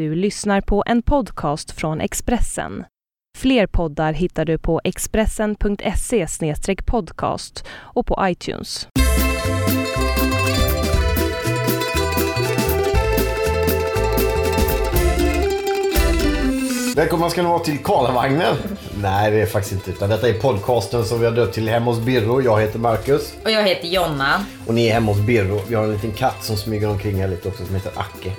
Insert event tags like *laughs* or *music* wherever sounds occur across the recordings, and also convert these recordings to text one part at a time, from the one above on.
Du lyssnar på en podcast från Expressen. Fler poddar hittar du på expressen.se podcast och på iTunes. Välkomna ska ni vara till Karlavagnen. Nej, det är faktiskt inte. Utan detta är podcasten som vi har döpt till Hemma hos Birro. Jag heter Marcus. Och jag heter Jonna. Och ni är hemma hos Birro. Vi har en liten katt som smyger omkring här lite också som heter Acke.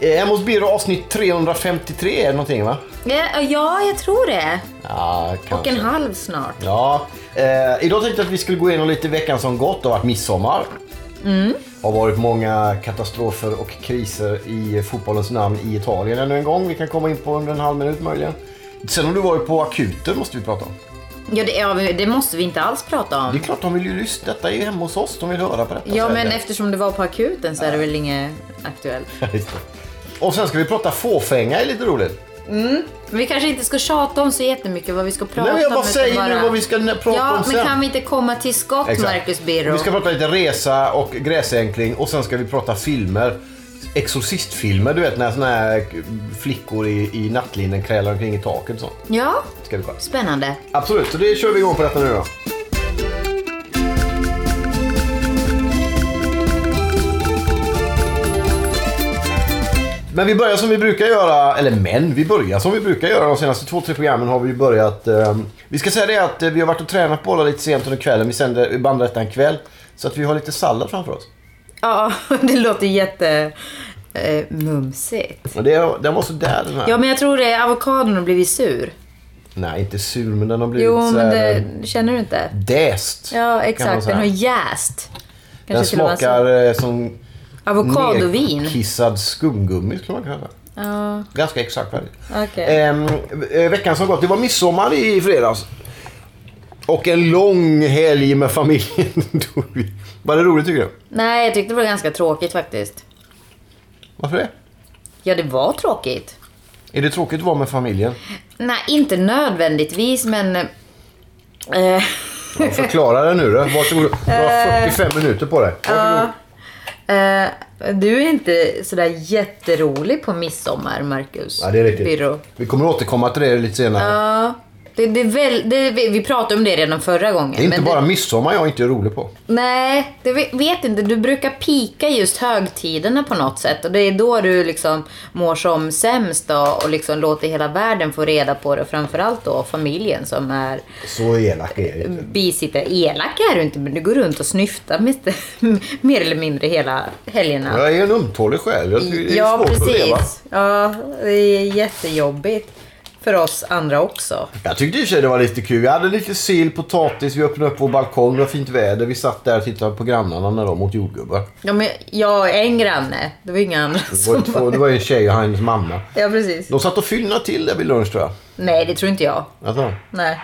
Eh, Hemma hos Birro avsnitt 353 är det någonting va? Ja, ja jag tror det. Ja, Och en halv snart. Ja. Eh, idag tänkte jag att vi skulle gå igenom lite veckan som gått. Det har varit midsommar. Mm. har varit många katastrofer och kriser i fotbollens namn i Italien ännu en gång. Vi kan komma in på under en halv minut möjligen. Sen har du varit på akuten måste vi prata om. Ja det, ja, det måste vi inte alls prata Det är om. klart de vill ju lyssna. Detta är ju hemma hos oss. De vill höra på detta. Ja, men det. eftersom du var på akuten så är det väl inget aktuellt. *laughs* Och sen ska vi prata fåfänga, är lite roligt. Men vi kanske inte ska tjata om så jättemycket vad vi ska prata Nej, men jag bara om. säger nu vad vi ska prata ja, om sen. men kan vi inte komma till skott, Exakt. Marcus Birro? Vi ska prata lite resa och gräsänkling och sen ska vi prata filmer. Exorcistfilmer, du vet när såna här flickor i, i nattlinnen krälar omkring i taket och sånt. Ja, Ska vi kolla. spännande. Absolut, så det kör vi igång på detta nu då. Men vi börjar som vi brukar göra, eller men, vi börjar som vi brukar göra. De senaste två, tre programmen har vi börjat... Eh, vi ska säga det att eh, vi har varit och tränat båda lite sent under kvällen. Vi, sänder, vi bandar detta en kväll. Så att vi har lite sallad framför oss. Ja, *laughs* det låter jätte... Eh, mumsigt. Och det, den var sådär den här. Ja, men jag tror det. Avokadon har blivit sur. Nej, inte sur, men den har blivit Jo, så men här, det känner du inte? däst. Ja, exakt. Den har jäst. Den Kanske så. smakar eh, som Avokadovin. Nedkissad skumgummi skulle man kunna säga. Ja, Ganska exakt faktiskt. okej. Ehm, eh, veckan som gått, det var midsommar i fredags. Och en lång helg med familjen. *laughs* var det roligt tycker du? Nej, jag tyckte det var ganska tråkigt faktiskt. Varför det? Ja, det var tråkigt. Är det tråkigt att vara med familjen? Nej, inte nödvändigtvis, men... Eh, Ja, förklara det nu då. Varsågod. Du har *laughs* 45 minuter på dig. Varsågod. Eh, du är inte sådär jätterolig på midsommar, Marcus. Ja, det är riktigt. Byrå. Vi kommer återkomma till det lite senare. Ja, det, det väl, det, vi pratade om det redan förra gången. det är inte bara midsommar jag inte är rolig på. Nej, det vet, inte. Du brukar pika just högtiderna på något sätt. Och det är då du liksom mår som sämst då, och liksom låter hela världen få reda på det. Framförallt då familjen som är Så elak är jag inte. bisittare. Elak är du inte, men du går runt och snyftar med, *laughs* mer eller mindre hela helgerna. Jag är en ömtålig själ. Jag det är Ja, svårt att leva. precis. Ja, det är jättejobbigt för oss andra också. Jag tyckte i och för sig det var lite kul. Vi hade lite sill, potatis, vi öppnade upp vår balkong, det var fint väder. Vi satt där och tittade på grannarna när de åt jordgubbar. Ja, men jag är en granne. Det var inga andra Det var, två, det var en tjej och hennes mamma. Ja, precis. De satt och fyllnade till det vid lunch tror jag. Nej, det tror inte jag. Alltså, Nej.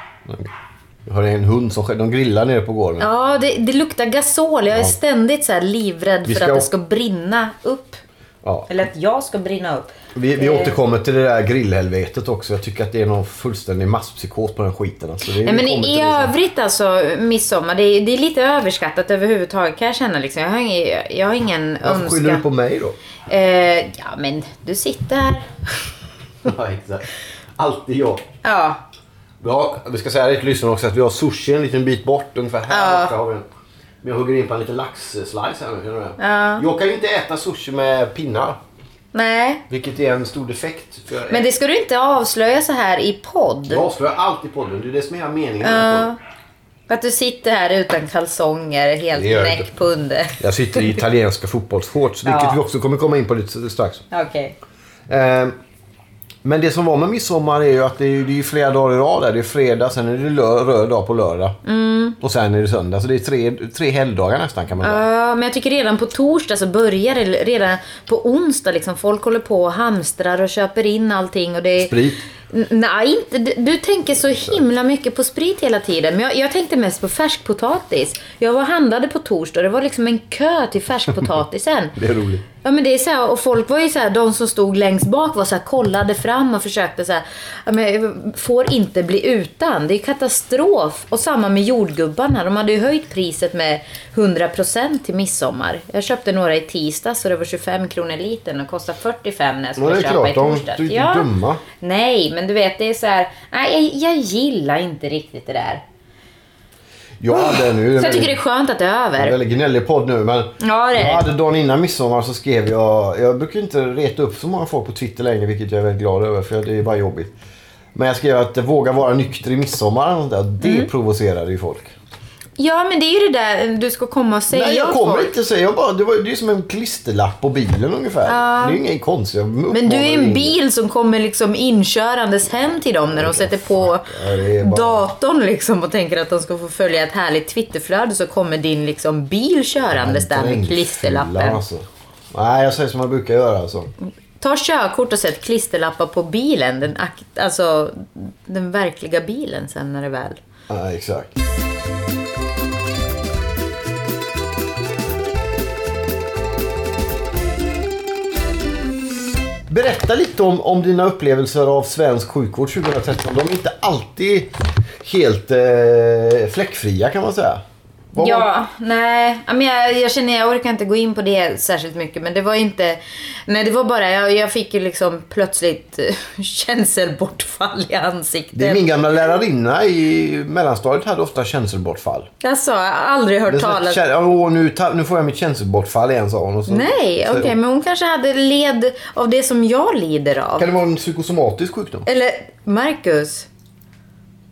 jag har en hund som. De grillar nere på gården. Ja, det, det luktar gasol. Jag är ständigt så livrädd för ska att det ska brinna upp. Ja. Eller att jag ska brinna upp. Vi, vi Eh. återkommer till det där grillhelvetet också. Jag tycker att det är någon fullständig masspsykos på den skiten. Alltså, det, Nej, men i, sen. övrigt alltså, midsommar, det är, det är lite överskattat överhuvudtaget kan jag känna. Liksom. Jag, har ingen, jag har ingen Varför skyller du önskan. på mig då? Eh, ja, men du sitter här. *laughs* Ja, exakt. Alltid jag. Ja, Vi, har, vi ska säga det till lyssnarna också att vi har sushi en liten bit bort. Ungefär här Ja. borta har vi en. Men jag hugger in på en liten laxslice här nu. känner du det? Ja. Jag kan ju inte äta sushi med pinnar. nej. Vilket är en stor defekt. För Men det ska du inte avslöja så här i podd. jag avslöjar alltid podden. Det är det som är hela meningen med podden. Att du sitter här utan kalsonger, helt Det gör jag näck inte. på under. Jag sitter i italienska fotbollsshorts. Vilket Ja. vi också kommer komma in på lite strax. Okej. Eh, men det som var med midsommar är ju att det är, det är flera dagar i rad. Där. Det är fredag, sen är det röd dag på lördag. Mm. Och sen är det söndag. Så det är tre, tre helgdagar nästan kan man säga. Ja, men jag tycker redan på torsdag så börjar det, redan på onsdag liksom, folk håller på och hamstrar och köper in allting och det är... Sprit. Nej, inte. Du, tänker så himla mycket på sprit hela tiden. Men jag, jag tänkte mest på färskpotatis. Jag var handlade på torsdag och det var liksom en kö till färskpotatisen. *laughs* Det är roligt. Ja men det är så här, och folk var ju så här, de som stod längst bak var så här, kollade fram och försökte så här, ja, men, får inte bli utan. Det är katastrof. Och samma med jordgubbarna, de hade ju höjt priset med 100% till midsommar. Jag köpte några i tisdags så det var 25 kronor litern och kostar 45 när jag Ja, skulle det är köpa klart, i torsdags. är inte dumma. Nej, men du vet det är så här, nej jag, jag gillar inte riktigt det där. Jag hade nu... Så jag tycker det är skönt att det är En över. väldigt gnällig podd nu men Ja, det är jag hade dagen innan midsommar så skrev jag, jag brukar inte reta upp så många folk på Twitter längre vilket jag är väldigt glad över för det är bara jobbigt. Men jag skrev att våga vara nykter i midsommar det Mm. provocerade ju folk. Ja, men det är ju det där du ska komma och säga Nej jag kommer folk. inte säga, jag bara, det, var, det är som en klisterlapp på bilen ungefär. Det är ju ingen konstigt. Men du är en bil som kommer liksom inkörandes hem till dem när de sätter på Ja, bara- datorn liksom och tänker att de ska få följa ett härligt Twitterflöde så kommer din liksom bil körandes där med klisterlappen. Alltså. Nej jag säger som jag brukar göra alltså. Ta körkort och sätt klisterlappar på bilen. Den, alltså den verkliga bilen sen när det väl... Ja, exakt. Berätta lite om, om dina upplevelser av svensk sjukvård 2013. De är inte alltid helt eh, fläckfria kan man säga. Vad var- Ja, nej. Men jag, jag känner jag orkar inte gå in på det särskilt mycket. Men det var inte... Nej, det var bara... Jag, jag fick ju liksom plötsligt eh, *laughs* känselbortfall i ansiktet. Det är min gamla lärarinna i mellanstadiet hade ofta känselbortfall. Alltså, jag har aldrig hört talas Åh, nu, nu får jag mitt känselbortfall igen sa hon. Och så, Nej, okej. men hon kanske hade led av det som jag lider av. Kan det vara en psykosomatisk sjukdom? Eller Marcus.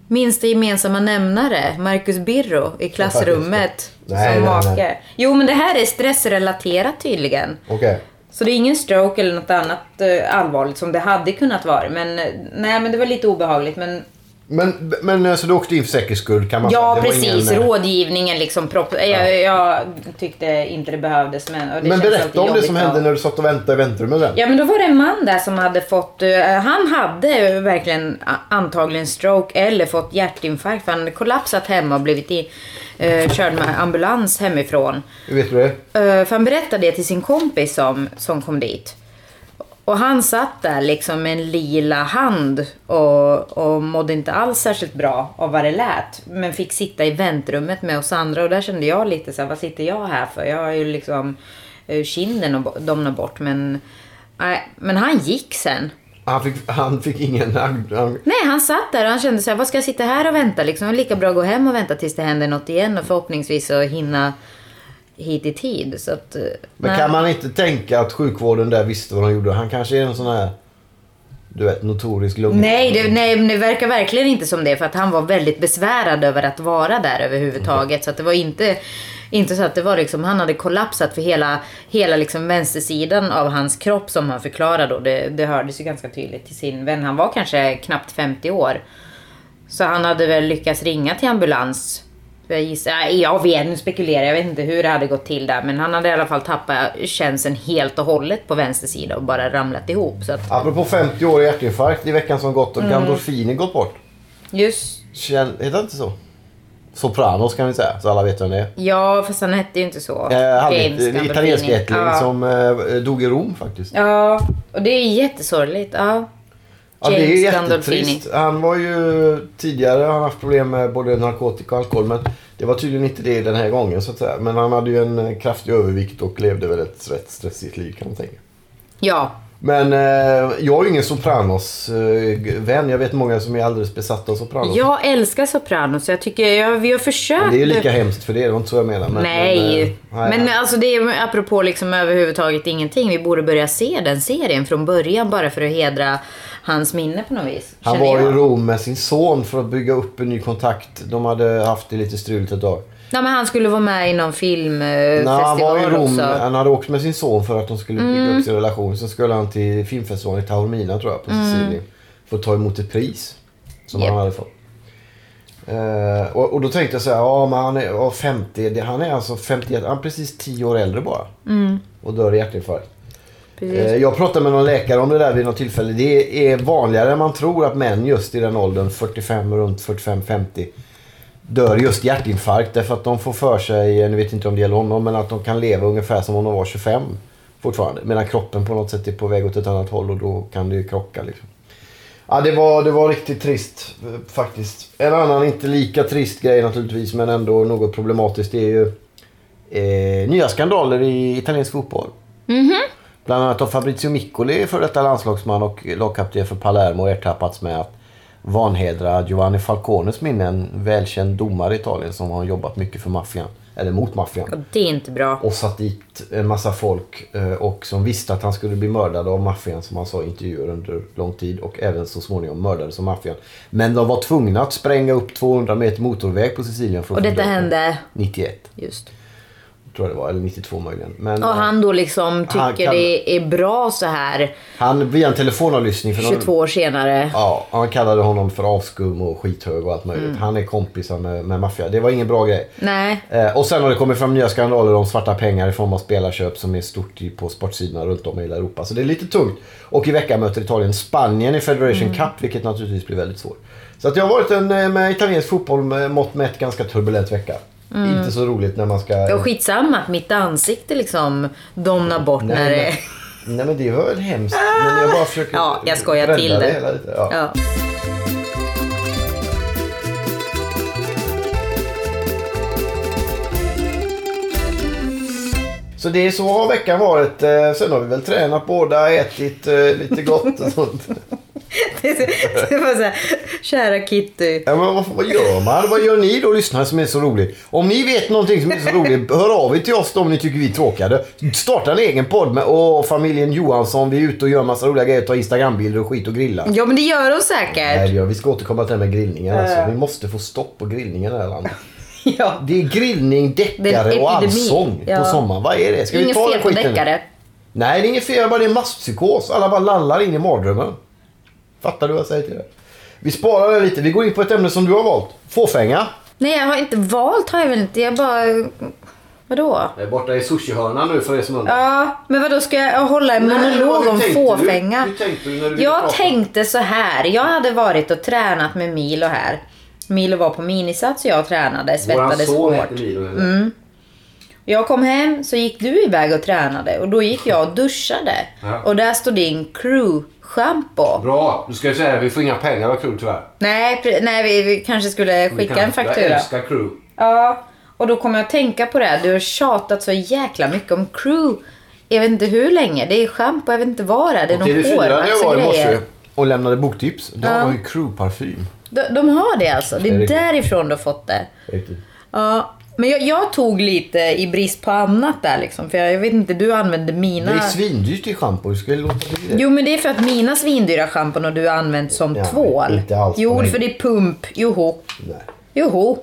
Minsta gemensamma nämnare. Marcus Birro i klassrummet. Nej, som make. nej. Jo, men det här är stressrelaterat tydligen. Okej. Så det är ingen stroke eller något annat eh, allvarligt som det hade kunnat vara. Men eh, nej, men det var lite obehagligt. Men Men, men eh, så du åkte in för säkerhets skull kan man ja, precis. ingen, eh, Rådgivningen liksom. Propp, jag, jag tyckte inte det behövdes. Men, det Men berätta om det som hände när du satt och väntade i väntrummet sen. Ja men då var det en man där som hade fått, eh, han hade verkligen antagligen stroke eller fått hjärtinfarkt för han hade kollapsat hemma och blivit i, eh, körd med ambulans hemifrån. Hur vet du det? Eh, för han berättade det till sin kompis som, som kom dit. Och han satt där liksom med en lila hand och, och mådde inte alls särskilt bra av vad det lät. Men fick sitta i väntrummet med oss andra och där kände jag lite så här, vad sitter jag här för? Jag har ju liksom eh, kinden och domnat bort men... Nej, men han gick sen. Han fick, han fick ingen... Han, han, Nej, han satt där och han kände så här, vad ska jag sitta här och vänta liksom? Det är lika bra att gå hem och vänta tills det händer något igen och förhoppningsvis så hinna hit i tid. Så att, eh, men nej. kan man inte tänka att sjukvården där visste vad de gjorde? Han kanske är en sån här... Du vet, notorisk lugn. Nej det, nej, det verkar verkligen inte som det. För att han var väldigt besvärad över att vara där överhuvudtaget. Så att det var inte, inte så att det var liksom, han hade kollapsat för hela, hela liksom vänstersidan av hans kropp som han förklarade då. Det, det hördes ju ganska tydligt till sin vän. Han var kanske knappt 50 år. Så han hade väl lyckats ringa till ambulans. Jag gissar, jag vet, nu spekulerar jag, vet inte hur det hade gått till där. Men han hade i alla fall tappat känseln helt och hållet på vänster sida och bara ramlat ihop. Så att, Apropå 50 år hjärtinfarkt i veckan som gått och Mm. Gandolfini gått bort. just Känn, heter det inte så? Sopranos kan vi säga, så alla vet vem det är. Ja, fast han hette ju inte så. Eh, han en italiensk ättling ja. som eh, dog i Rom faktiskt. Ja, och det är jättesorgligt. Ja. Ja, det är jättetrist. Han var ju tidigare har han haft problem med både narkotika och alkohol. Men det var tydligen inte det den här gången så att säga. Men han hade ju en eh, kraftig övervikt och levde väl ett rätt stressigt liv kan man tänka. Ja. Men eh, jag är ju ingen Sopranos-vän. jag vet många som är alldeles besatta av Sopranos. Jag älskar Sopranos. Jag tycker jag, vi har försökt. Men det är ju lika hemskt för det. Det var inte så jag menar. Men, Nej. Men, eh. Men alltså det är apropå liksom överhuvudtaget ingenting. Vi borde börja se den serien från början bara för att hedra hans minne på något vis. Han var i jag. Rom med sin son för att bygga upp en ny kontakt. De hade haft det lite struligt ett tag. Nej, men han skulle vara med i någon filmfestival Nej, han var i Rom. också. Mm. Han hade åkt med sin son för att de skulle bygga upp sin relation. Sen skulle han till filmfestivalen i Taormina tror jag på Sicilien. För att ta emot ett pris. Som Japp. han hade fått. Eh, och, och då tänkte jag så här, ja men han är ja, 50, det, han är alltså 51, han är precis 10 år äldre bara. Och dör i hjärtinfarkt. Precis. Eh, Jag pratade med någon läkare om det där vid något tillfälle. Det är vanligare än man tror att män just i den åldern, 45, runt 45-50, dör just hjärtinfarkt. Därför att de får för sig, nu vet inte om det gäller honom, men att de kan leva ungefär som om de var 25. Fortfarande. Medan kroppen på något sätt är på väg åt ett annat håll och då kan det ju krocka. Liksom. Ja, det var, det var riktigt trist eh, faktiskt. En annan inte lika trist grej naturligtvis men ändå något problematiskt det är ju eh, nya skandaler i italiensk fotboll. Bland annat har Fabrizio Miccoli, för detta landslagsman och lagkapten för Palermo, ertappats med att vanhedra Giovanni Falcones minne, en välkänd domare i Italien som har jobbat mycket för maffian. Eller mot maffian. Det är inte bra. Och satt dit en massa folk eh, och som visste att han skulle bli mördad av maffian som han sa i intervjuer under lång tid och även så småningom mördades av maffian. Men de var tvungna att spränga upp 200 meter motorväg på Sicilien för att Och detta hände 91 just. Tror jag det var, eller 92 möjligen. Men Och han då liksom tycker kan- det är bra så här han via en telefonavlyssning för någon, 22 år senare. Ja, han kallade honom för avskum och skithög och allt möjligt. Mm. Han är kompisar med, med maffia. Det var ingen bra grej. Nej. Eh, och sen har det kommit fram nya skandaler om svarta pengar i form av spelarköp som är stort på sportsidorna runt om i hela Europa. Så det är lite tungt. Och i veckan möter Italien Spanien i Federation Mm. Cup vilket naturligtvis blir väldigt svårt. Så att det har varit en eh, med italiensk fotboll med mått mätt ganska turbulent vecka. Mm. Inte så roligt när man ska... Och skitsamma att mitt ansikte liksom domnar bort Nej, när det... men- Nej men det var väl hemskt. Men jag bara försöker Ja, jag skojar till det. hela lite. Ja. Ja. Så det är så har veckan varit. Eh, Sen har vi väl tränat båda, ätit eh, lite gott och sånt. *laughs* Det var så här, kära Kitty. Ja, men vad, vad gör man? Vad gör ni då lyssnare som är så roligt? Om ni vet någonting som är så roligt, hör av er till oss då om ni tycker vi är tråkiga. Starta en egen podd med Åh, familjen Johansson. Vi är ute och gör massa roliga grejer. Tar Instagrambilder och skit och grillar. Ja men det gör de Nej, säkert. det gör vi. Vi ska återkomma till det här med grillningen. Alltså. Vi måste få stopp på grillningen i det här landet. *laughs* Ja. Det är grillning, deckare och allsång på Ja. sommaren. Vad är det? Ska vi Inget ta fel på deckare. Nej, det är inget fel. Bara det är masspsykos. Alla bara lallar in i mardrömmen. Fattar du vad jag säger till det? Vi sparar det lite. Vi går in på ett ämne som du har valt. Fåfänga. Nej jag har inte valt har jag väl inte. Jag bara... Vadå? Jag är borta i sushihörnan nu för er som undrar. Ja, men vadå ska jag hålla en monolog om tänkte du? fåfänga? Hur tänkte du när du Jag prata? tänkte så här. Jag hade varit och tränat med Milo här. Milo var på minisats och jag tränade, svettades hårt. Milo. Mm. Jag kom hem så gick du iväg och tränade och då gick jag och duschade. Ja. Och där stod din crew-shampoo. Bra. Du ska ju säga vi får inga pengar av crew tyvärr. Nej, nej vi, vi kanske skulle skicka en faktura. Jag älskar crew. Ja, och då kommer jag att tänka på det. här. Du har tjatat så jäkla mycket om crew. Jag vet inte hur länge. Det är schampo, jag vet inte vad det är. Det är någon TV4 när jag hårvax var och i morse grejer. och lämnade boktips. De Ja. har ju crew-parfym. De, de har det alltså. Det är riktigt. därifrån du har fått det. Ja, men jag, jag tog lite i brist på annat där liksom. För jag, jag vet inte, du använde mina... Det är svindyrt i schampo. Du ska låta bli det. Jo men det är för att mina svindyra schampon och du har använt som Ja, tvål. inte alls. Jo, för det är pump. Joho. Nej. Joho.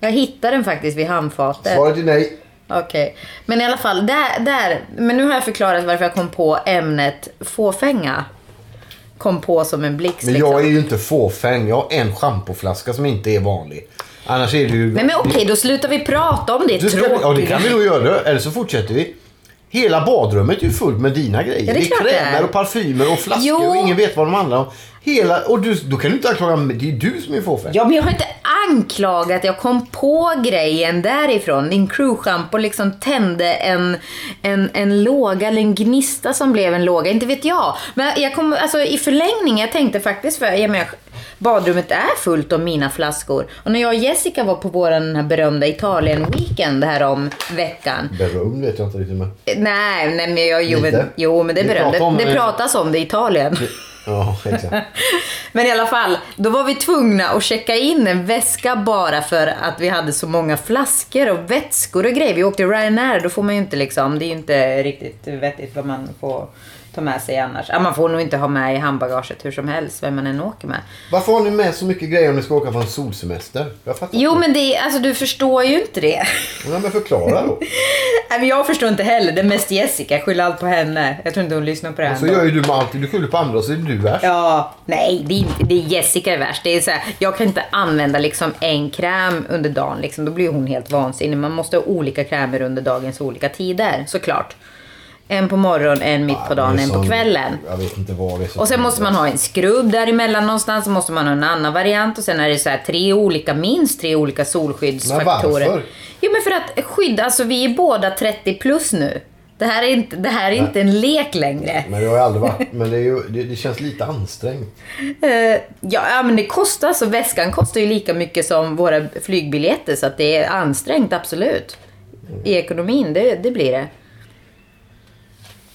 Jag hittade den faktiskt vid handfatet. Svaret är nej. Okej. Men i alla fall, där, där. Men nu har jag förklarat varför jag kom på ämnet fåfänga. Kom på som en blixt Men liksom. jag är ju inte fåfäng. Jag har en schampoflaska som inte är vanlig. Annars är det ju... Nej men okej, då slutar vi prata om det ska, tråkiga. ja, det kan vi nog göra. Eller så fortsätter vi. Hela badrummet är ju fullt med dina grejer. Ja, det är det är krämer och parfymer och flaskor Jo. och ingen vet vad de handlar om. Hela, och du, då kan du inte anklaga mig. Det är du som är fåfäng. Ja, men jag har inte anklagat. Jag kom på grejen därifrån. Din crew-shampoo liksom tände en, en, en låga, eller en gnista som blev en låga. Inte vet jag. Men jag kom, alltså, i förlängning, jag tänkte faktiskt för ja, men jag, badrummet är fullt av mina flaskor. Och när jag och Jessica var på vår den här berömda Italien-weekend här om veckan. Beröm vet jag inte riktigt med. Nej, nej men jag, jo, men, jo, men det är berömt. om Det, pratas om det i Italien. Ja, exakt. *laughs* Men i alla fall, då var vi tvungna att checka in en väska bara för att vi hade så många flaskor och vätskor och grejer. Vi åkte Ryanair, då får man ju inte liksom, det är ju inte riktigt vettigt vad man får ta med sig annars. Ja, man får nog inte ha med i handbagaget hur som helst, vem man än åker med. Varför har ni med så mycket grejer om ni ska åka på en solsemester? Jo inte. men det, alltså du förstår ju inte det. Ja, men förklara då. *laughs* Nej men jag förstår inte heller, det är mest Jessica, skyll allt på henne. Jag tror inte hon lyssnar på det här Så gör ju du med allting. Du skyller på andra och så är det du värst. Ja, nej, det är, inte, det är Jessica är värst. Det är så här, jag kan inte använda liksom en kräm under dagen. Liksom, då blir hon helt vansinnig. Man måste ha olika krämer under dagens olika tider, såklart. En på morgonen, en mitt på Ja, dagen, är en på kvällen. Jag vet inte vad det är. Och sen måste man ha en skrubb däremellan någonstans, så måste man ha en annan variant och sen är det så här tre olika, minst tre olika solskyddsfaktorer. Men varför? Jo men för att skydda, alltså vi är båda 30 plus nu. Det här är inte, det här är inte en lek längre. Men det har ju aldrig varit. Men det, är ju, det, det känns lite ansträngt. Eh, ja, ja, men det kostar, så väskan kostar ju lika mycket som våra flygbiljetter. Så att det är ansträngt, absolut. I ekonomin, det, det blir det.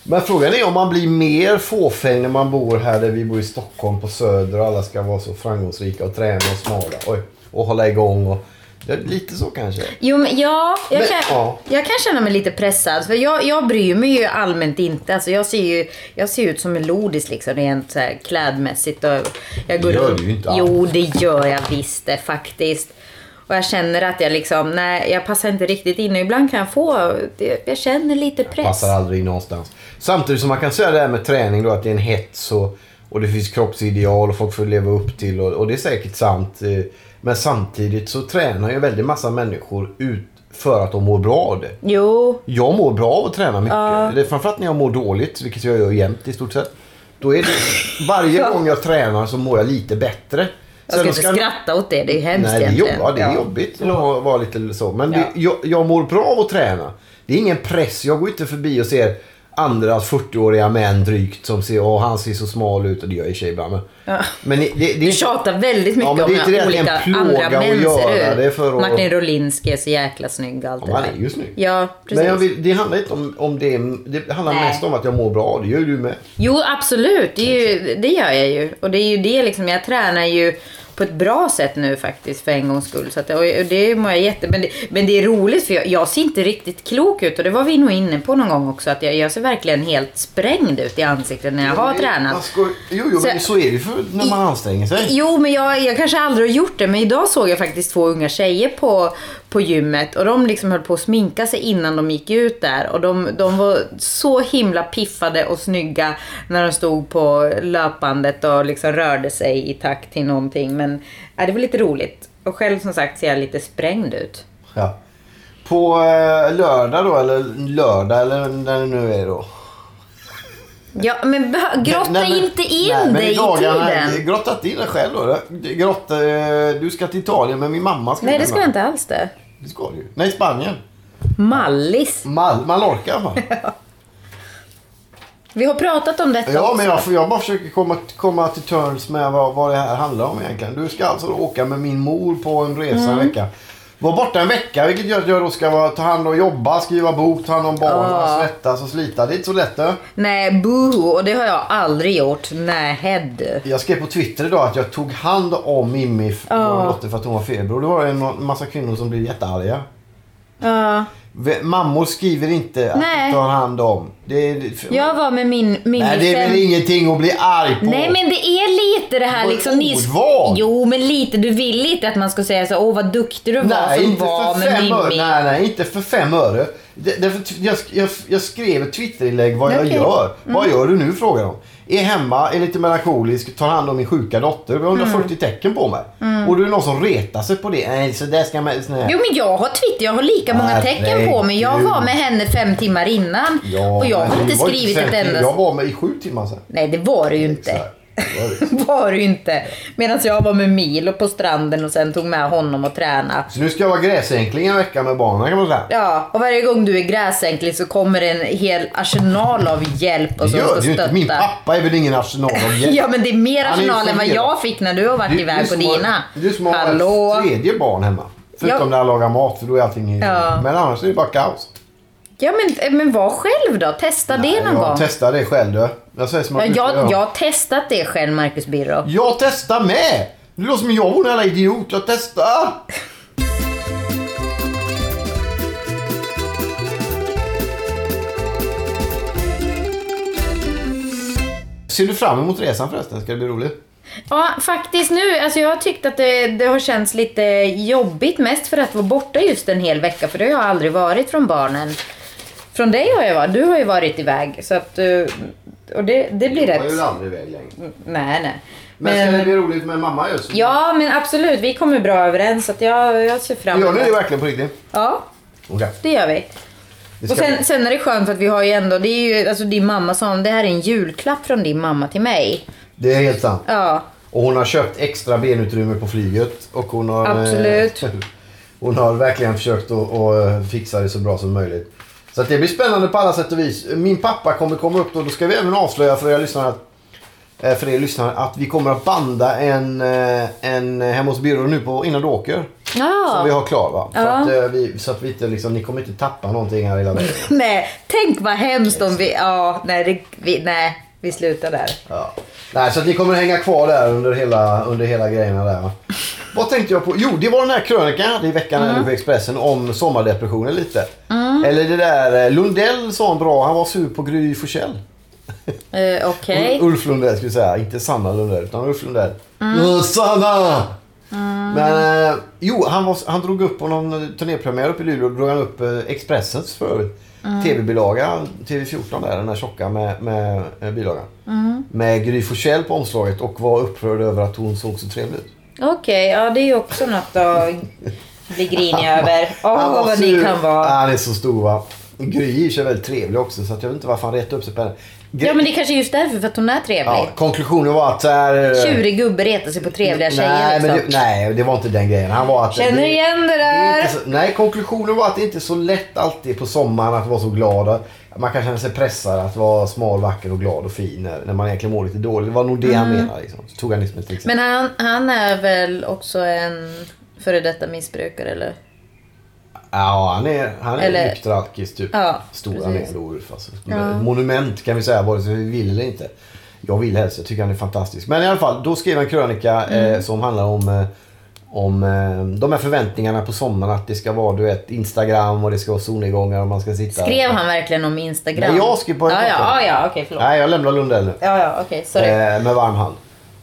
Men frågan är om man blir mer fåfäng när man bor här där vi bor i Stockholm på Söder och alla ska vara så framgångsrika och träna och smala. Oj, och hålla igång. Och, är lite så kanske. Jo, men ja, jag, Men, kan, ja. jag kan känna mig lite pressad. För jag, jag bryr mig ju allmänt inte. Alltså jag, ser ju, jag ser ut som en lodis liksom, rent så här klädmässigt. Och jag går Det gör du ju inte alls. Jo, det gör jag visst det faktiskt. Och jag känner att jag liksom, nej, jag passar inte riktigt in. Och ibland kan jag få, det- jag känner lite press. Passar aldrig in någonstans. Samtidigt som man kan säga det här med träning då att det är en hets och, och det finns kroppsideal och folk får leva upp till och, och det är säkert sant. eh, Men samtidigt så tränar ju en väldigt massa människor ut för att de mår bra av det. Jo, Jag mår bra av att träna mycket. Det är framförallt när jag mår dåligt, vilket jag gör jämt i stort sett. Då är det, varje *laughs* gång jag tränar så mår jag lite bättre. jag ska Sen inte ska- skratta åt det. Det är hemskt Nej, det är, jobb, egentligen. ja, det är Ja. jobbigt att vara lite så. Men Ja. det, jag, jag mår bra av att träna. Det är ingen press. Jag går inte förbi och ser andra 40-åriga män drygt som ser åh han ser så smal ut och det gör jag i och för sig ibland. Men, Ja. men det, det, Du tjatar väldigt mycket Ja, om det är olika andra män ser ut. att- Martin Rolinski är så jäkla snygg och allt Ja, det han är ju snygg. Ja, precis. Men vill, det handlar inte om, om det. Det handlar Nej. mest om att jag mår bra. Det gör ju du med. Jo, absolut. Det, ju, det gör jag ju. Och det är ju det liksom, jag tränar ju på ett bra sätt nu faktiskt för en gångs skull. Så att, och det mår jag jätte... Men det, men det är roligt för jag, jag ser inte riktigt klok ut och det var vi nog inne på någon gång också. Att jag, jag ser verkligen helt sprängd ut i ansiktet när jag har tränat. ska, jo, jo, Så- men så är det ju för när man anstränger sig. Jo, men jag, jag kanske aldrig har gjort det. Men idag såg jag faktiskt två unga tjejer på, på gymmet. Och de liksom höll på att sminka sig innan de gick ut där. Och de, de var så himla piffade och snygga när de stod på löpbandet och liksom rörde sig i takt till någonting. Men ja, det var lite roligt. Och själv som sagt ser jag lite sprängd ut. Ja. På eh, lördag då, eller lördag eller när det nu är då. Ja, men grotta Nej, men- inte in nej, dig i dagarna- tiden. Grotta inte in dig själv då. Grotta, eh, du ska till Italien men min mamma ska Nej, det ska jag inte alls det. Det ska du ju. Nej, Spanien. Mallis. Mal Mallorca i alla fall. Vi har pratat om detta Ja, också. men jag, jag bara försöker komma, komma till terms med vad, vad det här handlar om egentligen. Du ska alltså åka med min mor på en resa Mm. en vecka. Var borta en vecka vilket gör att jag då ska vara, ta hand om jobba, skriva bok, ta hand om barnen, Ja. svettas och slita. Det är inte så lätt det. Nej, boohoo. Och det har jag aldrig gjort. Nej, head. Jag skrev på Twitter idag att jag tog hand om Mimmi, vår dotter, för att hon var feber. Och då var det en massa kvinnor som blev jättearga. Ja. Mammor skriver inte att Nej. du tar hand om. Det är, Jag var med min, min Nej, det är väl ingenting att bli arg på. Nej men det är lite det här liksom. Ni... Jo men lite. Du vill lite att man ska säga så. Åh vad duktig du var Nej, som inte var för med fem öre. Nej, nej, inte för fem öre. Det, jag, jag, jag skrev ett Twitterinlägg vad jag Okej. Mm. gör. Vad gör du nu frågar de. Är hemma, är lite melankolisk, tar hand om min sjuka dotter. Vi har 140 Mm. tecken på mig. Och du är någon som retar sig på det. Nej, så där ska man... Här. Jo men jag har Twitter. Jag har lika många tecken på mig. Jag var med henne fem timmar innan. Ja, och jag har du inte skrivit fem ett enda... Jag var med i sju timmar sen. Nej det var du ju Så inte. *laughs* var du inte. Medan jag var med Milo på stranden och sen tog med honom och träna. Så nu ska jag vara gräsänkling en vecka med barnen kan man säga. Ja, och varje gång du är gräsänkling så kommer det en hel arsenal av hjälp och gör ska inte. stötta. Min pappa är väl ingen arsenal av hjälp. *laughs* Ja, men det är mer Han är arsenal än vad jag fick när du har varit iväg på som har- dina. Du som har Hallå? tredje barn hemma. Förutom Ja. när jag lagar mat för då är allting. Ja. Men annars är det bara kaos. Ja, men, men var själv då. Testa det någon jag gång. testar det själv du. Jag säger som Ja, jag, jag har testat det själv, Marcus Birro. Jag testar med! Det låter som jag vore en jävla idiot. Jag testar! Ser du fram emot resan förresten? Ska det bli roligt? Ja, faktiskt nu. Alltså jag har tyckt att det, det har känts lite jobbigt mest för att vara borta just en hel vecka. För det har jag aldrig varit från barnen. Från dig har jag varit. Du har ju varit iväg. Så att, eh, och det, det blir Jag rätt... ju aldrig iväg längre. Nej, nej. Men, ska det bli roligt med mamma just? Ja, men absolut. Vi kommer bra överens. Så att jag, jag ser fram Gör emot ni det verkligen på riktigt? Ja, Okej. det gör vi. Det Och sen, sen är det skönt för att vi har ju ändå, det är ju alltså din mamma som, det här är en julklapp från din mamma till mig. Det är helt sant. Ja, Och hon har köpt extra benutrymme på flyget. Och hon har, Absolut. Eh, *laughs* hon har verkligen försökt att, att fixa det så bra som möjligt. Så att det blir spännande på alla sätt och vis. Min pappa kommer komma upp då. Då ska vi även avslöja för er lyssnare att, eh, för er lyssnare att vi kommer att banda en, eh, en hemma hos Birro nu på innan du åker. Som vi Ja. har klar va? Så, Ja. att, eh, vi, så att vi inte liksom, ni kommer inte tappa någonting här hela vägen. *laughs* Nej, tänk vad hemskt om vi... Ja, nej, det, vi, nej, vi slutar där. Ja. Nej, så att ni kommer hänga kvar där under hela, under hela grejerna där. va? Vad tänkte jag på? Jo, det var den här krönikan jag hade i veckan nu på Expressen om sommardepressionen lite. Eller det där, eh, Lundell sa en bra, han var sur på Gry Forssell. Uh, Okej. Ulf Lundell skulle jag säga, inte Sanna Lundell utan Ulf Lundell. Mm. Sanna! Men eh, jo, han, var, han drog upp på någon turnépremiär uppe i Luleå, drog han upp eh, Expressens för övrigt. TV-bilaga, TV14 där, den där tjocka med, med eh, bilagan. Med Gry Forssell på omslaget och var upprörd över att hon såg så trevlig ut. Okej, ja det är ju också något att bli grinig *laughs* över. Åh, var vad ni kan vara. Han är så stor va. Gry är väldigt trevlig också så jag vet inte varför han retade upp sig på henne. Gre- Ja, men det är kanske är just därför, för att hon är trevlig. ja, konklusionen var att så här, eh, Tjurig gubbe retar sig på trevliga tjejer nej, liksom. men det, nej, det var inte den grejen. Han var att, Känner det- igen det det är där. inte så, nej, konklusionen var att det inte är så lätt alltid på sommaren att vara så glad. Man kan känna sig pressad att vara smal, vacker och glad och fin när, man egentligen mår lite dåligt. Det var nog det han menade. Liksom. Så tog han liksom ett exempel. Men han, han är väl också en före detta missbrukare eller? Ja, han är, han är Eller- alkis typ. Ja, Stor han är precis. ändå Ulf. Alltså. Ett Monument kan vi säga, vare sig vi vill eller inte. Jag vill helst, jag tycker han är fantastisk. Men i alla fall, då skrev jag en krönika Mm. eh, som handlar om, eh, om eh, de här förväntningarna på sommaren. Att det ska vara du vet, Instagram och det ska vara solnedgångar och man ska sitta... Skrev han verkligen om Instagram? Nej, jag skrev på en Ja, ja, karta. ja, ja okej, förlåt. Nej, jag lämnar Lundell nu. Ja, ja, okej, sorry. Eh, med varm hand.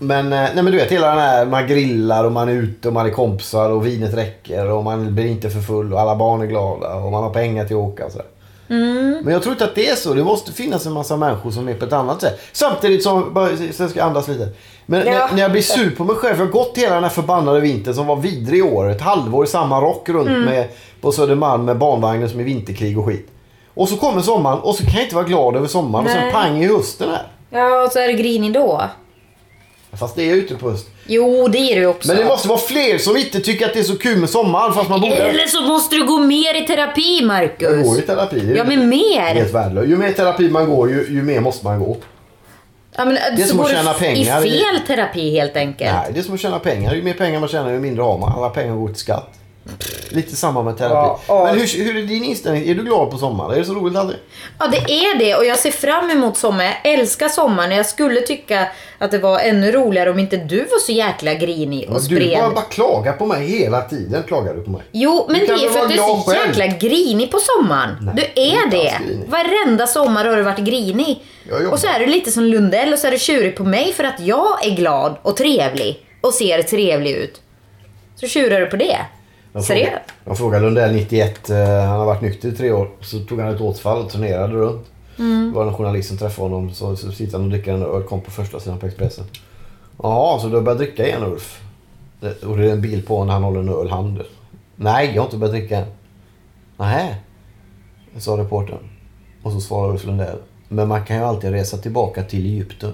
Men, eh, nej, men du vet hela den här, man grillar och man är ute och man är kompisar och vinet räcker och man blir inte för full och alla barn är glada och man har pengar till att åka och sådär. Mm. Men jag tror inte att det är så. Det måste finnas en massa människor som är på ett annat sätt. Samtidigt som, bara, sen ska jag andas lite. Men Ja. när, när jag blir sur på mig själv, jag har gått hela den här förbannade vintern som var vidrig i år. Ett halvår i samma rock runt Mm. med, på Södermalm med barnvagnen som är vinterkrig och skit. Och så kommer sommaren och så kan jag inte vara glad över sommaren och Nej. sen pang i hösten här. Ja, och så är det grinig då. Fast det är på höst. Jo, det är det ju också. Men det måste vara fler som inte tycker att det är så kul med sommaren fast man borde... Eller så måste du gå mer i terapi, Jag Marcus. går i terapi. Det är Ja, men mer. Helt värdelöst. Ju mer terapi man går, ju, ju mer måste man gå. Ja, men, är så som att tjäna pengar i- fel terapi helt enkelt. Nej, det är som att tjäna pengar. Ju mer pengar man tjänar, ju mindre har man. Alla pengar går till skatt. Lite samma med terapi. Ja, ja. Men hur, hur är din inställning? Är du glad på sommaren? Är det så roligt aldrig? Ja, det är det och jag ser fram emot sommaren. Jag älskar sommaren. Jag skulle tycka att det var ännu roligare om inte du var så jäkla grinig och Du spred. bara, bara klagar på mig hela tiden. Klagar du på mig. Jo, men Du det är för att du är så själv? jäkla grinig på sommaren. Nej, du är det. Varenda sommar har du varit grinig. Och så är du lite som Lundell och så är du tjurig på mig för att jag är glad och trevlig och ser trevlig ut. Så tjurar du på det. Seriöst? frågade- frågade Lundell 91, eh, han har varit nykter i tre år. Så tog han ett återfall och turnerade runt. Mm. Det var en journalist som träffade honom. Så, så sitter han och dricker en öl, kom på första sidan på Expressen. Jaha, så du har börjat dricka igen Ulf? Det, och det är en bild på när han håller en öl handen. Nej, jag har inte börjat dricka än. Nej, sa reportern. Och så svarade Ulf Lundell. Men man kan ju alltid resa tillbaka till Egypten.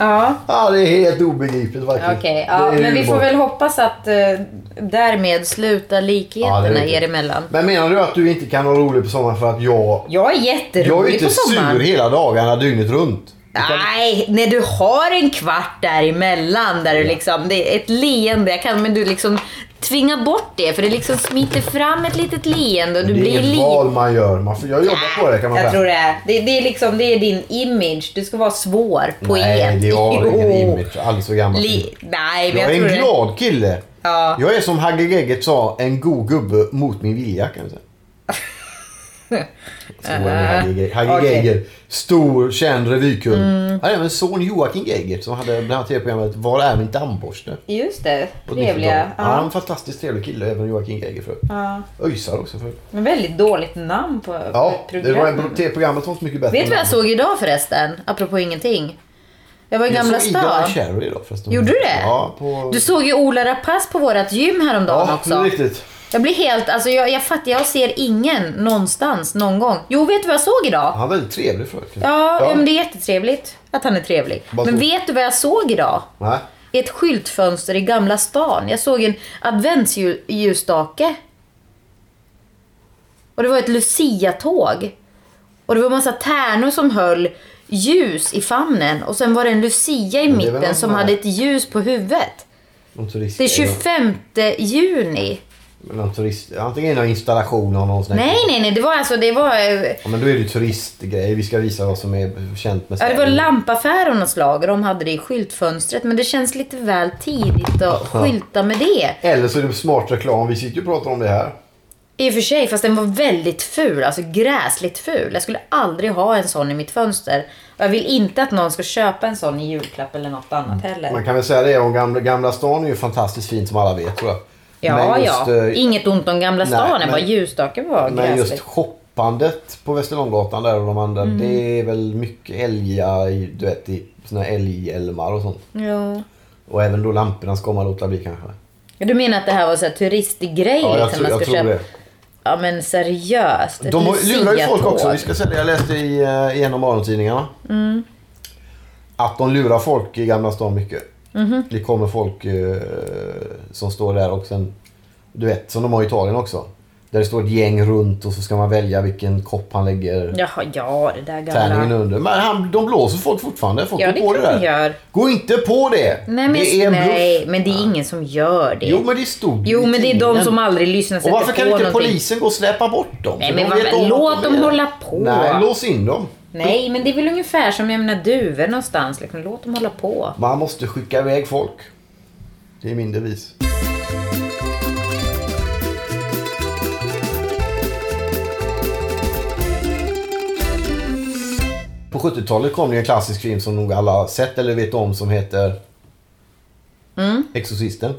Ja. Ja, det är helt obegripligt verkligen. Okej, ja, men vi får väl hoppas att eh, därmed slutar Ja, likheterna det är det. er emellan. Men menar du att du inte kan vara rolig på sommaren för att jag... Jag är Jag är jätterolig inte på sommaren. sur hela dagarna dygnet runt. Nej, när du har en kvart däremellan där du liksom, det är ett leende, jag kan, men du liksom tvinga bort det för det liksom smiter fram ett litet leende och du det är blir inget liv. val man gör. Man får, jag jobbar på det kan man Jag säga. tror det är. Det, det är liksom, det är din image. Du ska vara svår, poet. Nej, det har *laughs* Jo. ingen image. Aldrig så gammal. Li- Nej, men jag jag, är en det. glad kille. Ja. Jag är som Hagge Geigert sa, en god gubbe mot min vilja kan jag säga. *laughs* *laughs* Är Hagge. Geigert, stor känd revykung. Han hade även en son Joakim Geigert som hade bland annat tv-programmet Var är min dammborste? Just det, trevliga. 90-talet. Ja. han är Ja. en fantastiskt trevlig kille, även Joakim Geigert för Ja. Öjsar också för Men väldigt dåligt namn på Ja, ett det program. var tv-programmet var inte mycket bättre. Vet du vad jag såg idag förresten? Apropå ingenting. Jag var i Gamla Jag såg stan. Cherry idag förresten. Gjorde du det? Ja, på... Du såg ju Ola Rapace på vårat gym häromdagen Ja, är också. riktigt. Jag blir helt, alltså jag, jag fattar, jag ser ingen någonstans någon gång. Jo, vet du vad jag såg idag? Han är väldigt trevlig förut. Ja, ja. men det är jättetrevligt att han är trevlig. Vad Men så? vet du vad jag såg idag? Nej. Ett skyltfönster i Gamla stan. Jag såg en adventsljusstake. Och det var ett Lucia-tåg. Och det var massa tärnor som höll ljus i famnen. Och sen var det en Lucia i mitten som hade ett ljus på huvudet. Det är 25 juni. Någon turist, antingen någon installation av någon sån här- Nej, nej, nej. Det var alltså, det var... eh, Ja, men då är det ju turistgrej. Vi ska visa vad som är känt med Ja, det var Sverige. lampaffär av något slag och de hade det i skyltfönstret. Men det känns lite väl tidigt att skylta med det. Eller så är det smart reklam. Vi sitter ju och pratar om det här. I och för sig, fast den var väldigt ful. Alltså gräsligt ful. Jag skulle aldrig ha en sån i mitt fönster. Och jag vill inte att någon ska köpa en sån i julklapp eller något annat heller. Man kan väl säga det om Gamla, gamla stan är ju fantastiskt fint som alla vet tror jag. Ja, just, ja. eh, Inget ont om Gamla nej, stan. men- bara ljusstaken var Men just shoppandet på Västerlånggatan där och de andra. Mm. Det är väl mycket älgar du vet, i såna här älgälmar och sånt. Ja. Och även då lamporna ska man låta bli kanske. Du menar att det här var så här turistgrej? Ja, jag, liksom, tror, jag tror köpa? det. Ja, men seriöst. De lurar ju folk också. Vi ska säga det. Jag läste i, eh, i en av morgontidningarna. Mm. Att de lurar folk i Gamla stan mycket. Mhm. Det kommer folk eh, som står där och sen... Du vet, som de har i Italien också. Där det står ett gäng runt och så ska man välja vilken kopp han lägger Jaha, ja det där tärningen gamla... under. Men han, de blåser folk fortfarande. Folk Ja, går det på det kan de där. gör. Gå inte på det! Nej, men, det är en nej, bluff. men det är ingen som gör det. Jo, men det stod ju Jo, i men det är de tidningen. som aldrig lyssnar och sätter varför kan på inte någonting. polisen gå och släppa bort dem? Nej, För men de vad- vet om låt att dem är. hålla på. Nej, lås in dem. Nej, men det är väl ungefär som jag menar duvor någonstans. Liksom. Låt dem hålla på. Man måste skicka iväg folk. Det är min devis. På 70-talet kom det en klassisk film som nog alla har sett eller vet om som heter Exorcisten.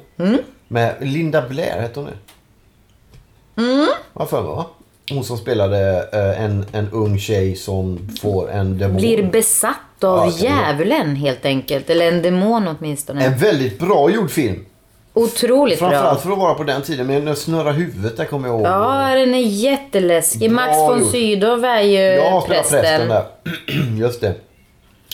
Med Linda Blair hette hon det. Mm. Vad för mig va? Hon som spelade eh, en, en ung tjej som får en demon. Blir besatt Ja, av vara. djävulen helt enkelt. Eller en demon åtminstone. En väldigt bra gjord film. Otroligt bra. Framförallt för att vara på den tiden. Men den snurrar huvudet, där kommer jag ihåg. Ja, den är jätteläskig. Max von gjort. Sydow är ju spelar prästen. prästen där. *clears throat* Just det.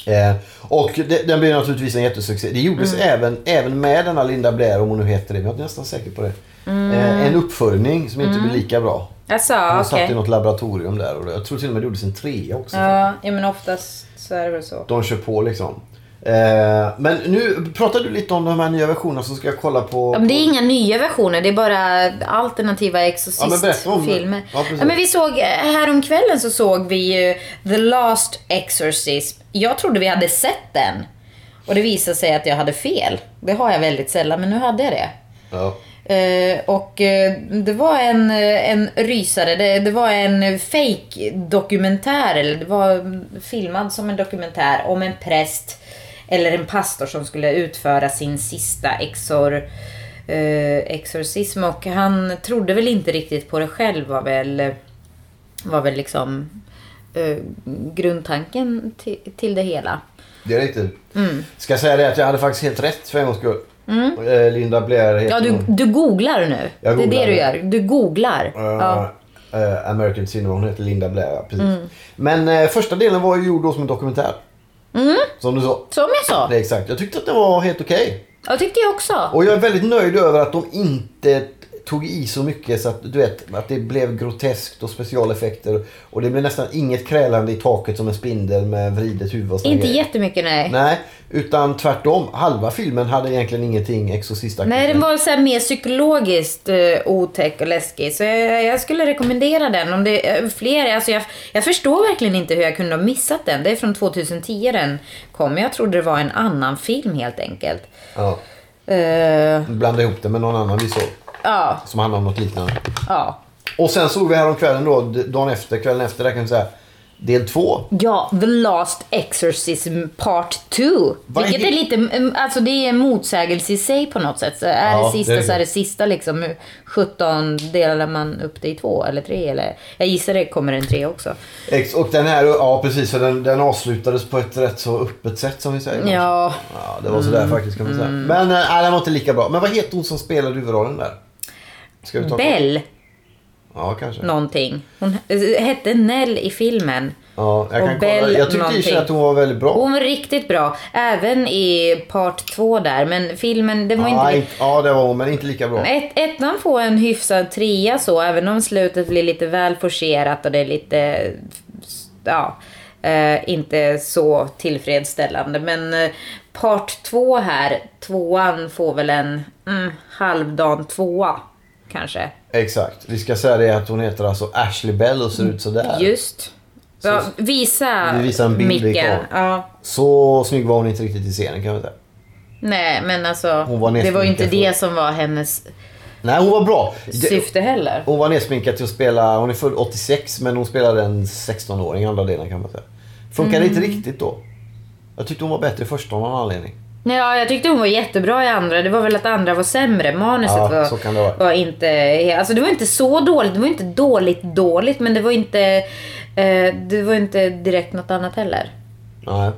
Eh, och det, den blev naturligtvis en jättesuccé. Det gjordes Mm. även, även med denna Linda Blair, om hon nu heter det. Men jag är nästan säker på det. Mm. Eh, en uppföljning som inte blir lika bra. Alltså, Hon okej. satt i något laboratorium där. Och jag tror till och med det gjordes en trea också. Ja, ja, men oftast så är det väl så. De kör på liksom. Eh, men nu pratar du lite om de här nya versionerna så ska jag kolla på... Ja, men det är på- inga nya versioner, det är bara alternativa Ja, men. Exorcist-filmer. Ja. Ja, men vi såg, häromkvällen så såg vi ju The Last Exorcism. Jag trodde vi hade sett den. Och det visade sig att jag hade fel. Det har jag väldigt sällan, men nu hade jag det. Ja. Eh, och eh, det var en, eh, en rysare. Det, det var en fake dokumentär eller det var filmad som en dokumentär om en präst eller en pastor som skulle utföra sin sista exor, eh, exorcism. Och han trodde väl inte riktigt på det själv var väl, var väl liksom grundtanken till, till det hela. Det är riktigt. Mm. Ska säga det att jag hade faktiskt helt rätt för en gångs skull. Eh, Linda Blair heter Ja, du, hon. du googlar nu. Jag det är det du nu. gör. Du googlar. Eh, Ja. eh, American Cinema, hon heter Linda Blair, ja, precis. Mm. Men eh, första delen var ju gjord då som en dokumentär. Mm. Som du sa. Som jag sa. Det exakt. Jag tyckte att det var helt okej. Jag tyckte jag också. Och jag är väldigt nöjd över att de inte tog i så mycket så att du vet att det blev groteskt och specialeffekter. Och det blev nästan inget krälande i taket som en spindel med vridet huvud och Inte grejer. jättemycket nej. Nej, utan tvärtom. Halva filmen hade egentligen ingenting exorcistaktigt. Nej, den var så mer psykologiskt uh, otäck och läskig. Så jag, jag skulle rekommendera den. Om det är fler, alltså jag, jag förstår verkligen inte hur jag kunde ha missat den. Det är från 2010 den kom. Jag trodde det var en annan film helt enkelt. Ja. Eh, Blanda ihop det med någon annan vi såg. Ja, Som handlar om något liknande. ja. Och sen såg vi här om kvällen då, dagen efter, kvällen efter, där kan vi säga, del två. Ja, The Last Exorcism Part 2. Vad är Vilket är lite, mm, alltså det är en motsägelse i sig på något sätt. Så är Ja, det sista det är så är det. sista liksom. Hur 17 delar man upp det i två eller tre eller? Jag gissar det kommer en tre också. Ex- Och den här, ja precis, för den, den avslutades på ett rätt så öppet sätt som vi säger. Ja, Ja, det var sådär faktiskt kan man säga. Men äh, den var inte lika bra. Men vad heter hon som spelade huvudrollen där? Ska vi ta Bell. Ja, kanske. någonting. Hon hette Nell i filmen. Ja, jag kan kolla. Bell Jag tyckte någonting. att hon var väldigt bra. Hon var riktigt bra. Även i part två där. Men filmen, den var ja, inte... inte, ja, det var hon, men inte lika bra. Ett, ettan får en hyfsad trea så, även om slutet blir lite väl forcerat och det är lite, ja, eh, inte så tillfredsställande. Men eh, part två här, tvåan får väl en mm, halvdan tvåa kanske. Exakt. Vi ska säga det att hon heter alltså Ashley Bell och ser ut sådär. Just. Ja, visa, Vi visar en bild har. Ja. Så snygg var hon inte riktigt i scenen kan man säga. Nej, men alltså, var det var ju inte det som var hennes Nej, hon var bra. Syfte heller. Hon var nedsminkad till att spela, hon är född 86 men hon spelade en 16-åring i andra delen kan man säga. Funkade Mm. inte riktigt då. Jag tyckte hon var bättre i första av någon anledning. Ja, jag tyckte hon var jättebra i andra. Det var väl att andra var sämre. Manuset Ja, var, var inte... Alltså det var inte så dåligt. Det var inte dåligt dåligt, men det var inte... Eh, det var inte direkt något annat heller. Nej.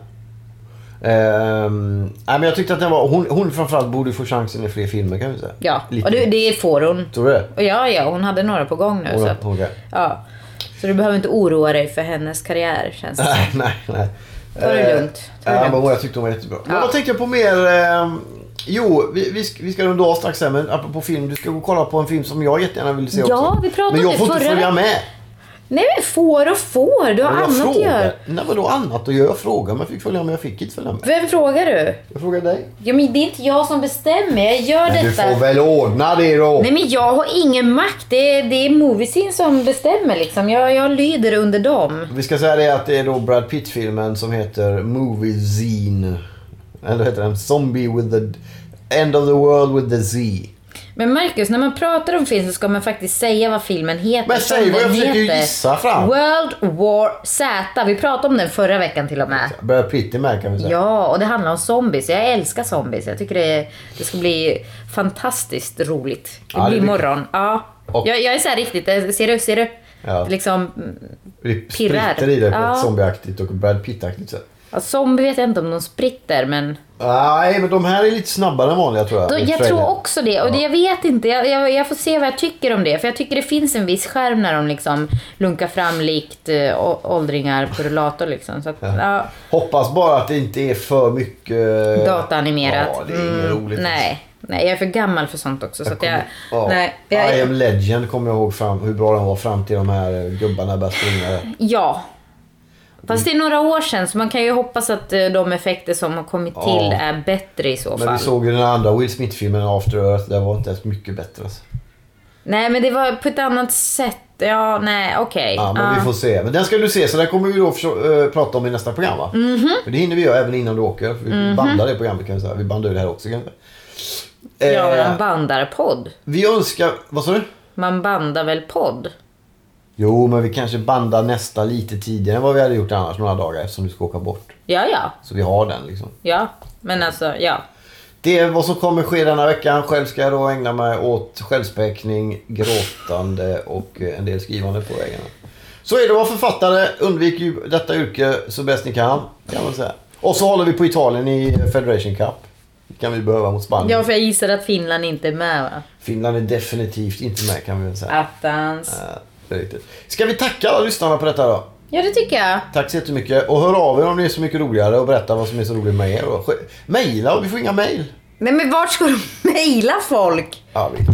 Ehm, nej men jag tyckte att den var, hon, hon framförallt borde få chansen i fler filmer kan vi säga. Ja, Lite. och det, det får hon. Tror du det? Ja, ja, hon hade några på gång nu. Hon, så att, hon, ja. så du behöver inte oroa dig för hennes karriär, känns det. Nej, nej, nej. Ta det Eh, lugnt. Ta det Ja, men jag tyckte hon var jättebra. Men Ja. vad tänkte jag på mer? ehm, jo, vi, vi, ska, vi ska runda av strax här, men apropå film. Du ska gå och kolla på en film som jag jättegärna vill se Ja, också. vi pratade Men om jag det får inte förra följa med. Nej, men får och får. Du har Men jag annat att frågar. göra. Nej, vadå annat att göra? Jag frågar om jag fick följa med. Jag fick inte följa med. Vem frågar du? Jag frågar dig. Ja, men det är inte jag som bestämmer. Jag gör Men du detta. får väl ordna det då. Nej men jag har ingen makt. Det är, det är Moviescene som bestämmer liksom. Jag, jag lyder under dem. Vi ska säga det att det är då Brad Pitt-filmen som heter Movie Zine. Eller heter den Zombie with the End of the World with the Z. Men Marcus, när man pratar om film så ska man faktiskt säga vad filmen heter. Men säg vad jag försöker heter. gissa fram. World War Z. Vi pratade om den förra veckan till och med. Pitt är med kan vi säga. Ja, och det handlar om zombies. Jag älskar zombies. Jag tycker det, det ska bli fantastiskt roligt. Det Ja, blir blir- imorgon. Ja. Och- Jag, jag är så riktigt, eh, ser du? Ser du? Ja. Liksom, Pirrar. spritter i det på Ja. ett zombieaktigt och Brad Pitt-aktigt sätt. Ja, zombie vet jag inte om de spritter, men... Nej, men de här är lite snabbare än vanliga tror jag. Då, i jag tror också det. Och det, jag vet inte. Jag, jag, jag får se vad jag tycker om det. För jag tycker det finns en viss skärm när de liksom lunkar fram likt äh, åldringar på rullator liksom. Så att, ja. Hoppas bara att det inte är för mycket... Dataanimerat. Ja, det är inget Mm, roligt. Nej. Nej, jag är för gammal för sånt också. Så att jag, Ja. nej, I jag, am legend kommer jag ihåg fram, hur bra den var fram till de här eh, gubbarna började springa. ja. Fast det är några år sedan så man kan ju hoppas att eh, de effekter som har kommit Ja. till är bättre i så Men fall. vi såg ju den andra Will Smith-filmen After Earth. Det var inte ens mycket bättre. Alltså. Nej, men det var på ett annat sätt. Ja, nej, okej. Ja, men vi Ja. får se. Men den ska du se, så den kommer vi då förså- eh, prata om i nästa program va? Mhm. För det hinner vi göra även innan du åker. För vi bandar det programmet kan vi säga. Vi bandar ju det här också kanske. Ja, Eh, man bandar podd. vi önskar... Vad sa du? Man bandar väl podd? Jo, men vi kanske bandar nästa lite tidigare än vad vi hade gjort annars några dagar eftersom du ska åka bort. Ja, ja. Så vi har den liksom. Ja, men alltså, ja. Det är vad som kommer ske denna veckan. Själv ska jag då ägna mig åt självspäkning, gråtande och eh, en del skrivande på vägarna. Så är det att vara författare. Undvik ju detta yrke så bäst ni kan. Kan man säga. Och så håller vi på Italien i Federation Cup. Det kan vi behöva mot Spanien. Ja, för jag gissar att Finland inte är med va? Finland är definitivt inte med kan vi väl säga. Attans. Ja, det är riktigt. Ska vi tacka alla lyssnarna på detta då? Ja, det tycker jag. Tack så jättemycket. Och hör av er om det är så mycket roligare och berätta vad som är så roligt med er. Och och vi får inga mail. Nej, men vart ska du mejla folk? Ja, vi.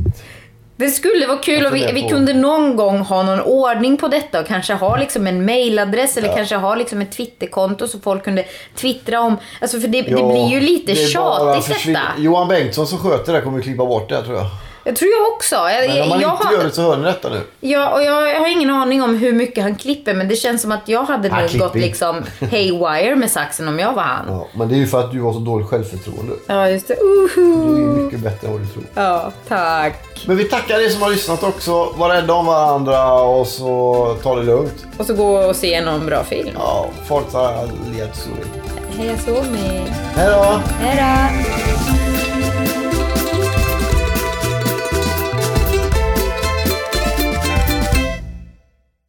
Det skulle vara kul om vi, vi kunde någon gång ha någon ordning på detta och kanske ha liksom en mailadress eller kanske ha liksom ett Twitterkonto så folk kunde twittra om. Alltså för det, det Ja, blir ju lite det tjatigt detta. Johan Bengtsson som sköter det kommer klippa bort det tror jag. Jag tror jag också. Jag, Men om man jag, inte har, gör det så hör ni detta nu. ja, och jag, har ingen aning om hur mycket han klipper men det känns som att jag hade Han nog gått liksom haywire med saxen om jag var han. Ja, men det är ju för att du har så dåligt självförtroende. Ja, just det. Du är mycket bättre än vad du tror. Ja, tack. Men vi tackar er som har lyssnat också. Var rädda om varandra och så ta det lugnt. Och så gå och se någon bra film. Ja, Forza Liazzurri. Hej Somi. Hej då! Hej då.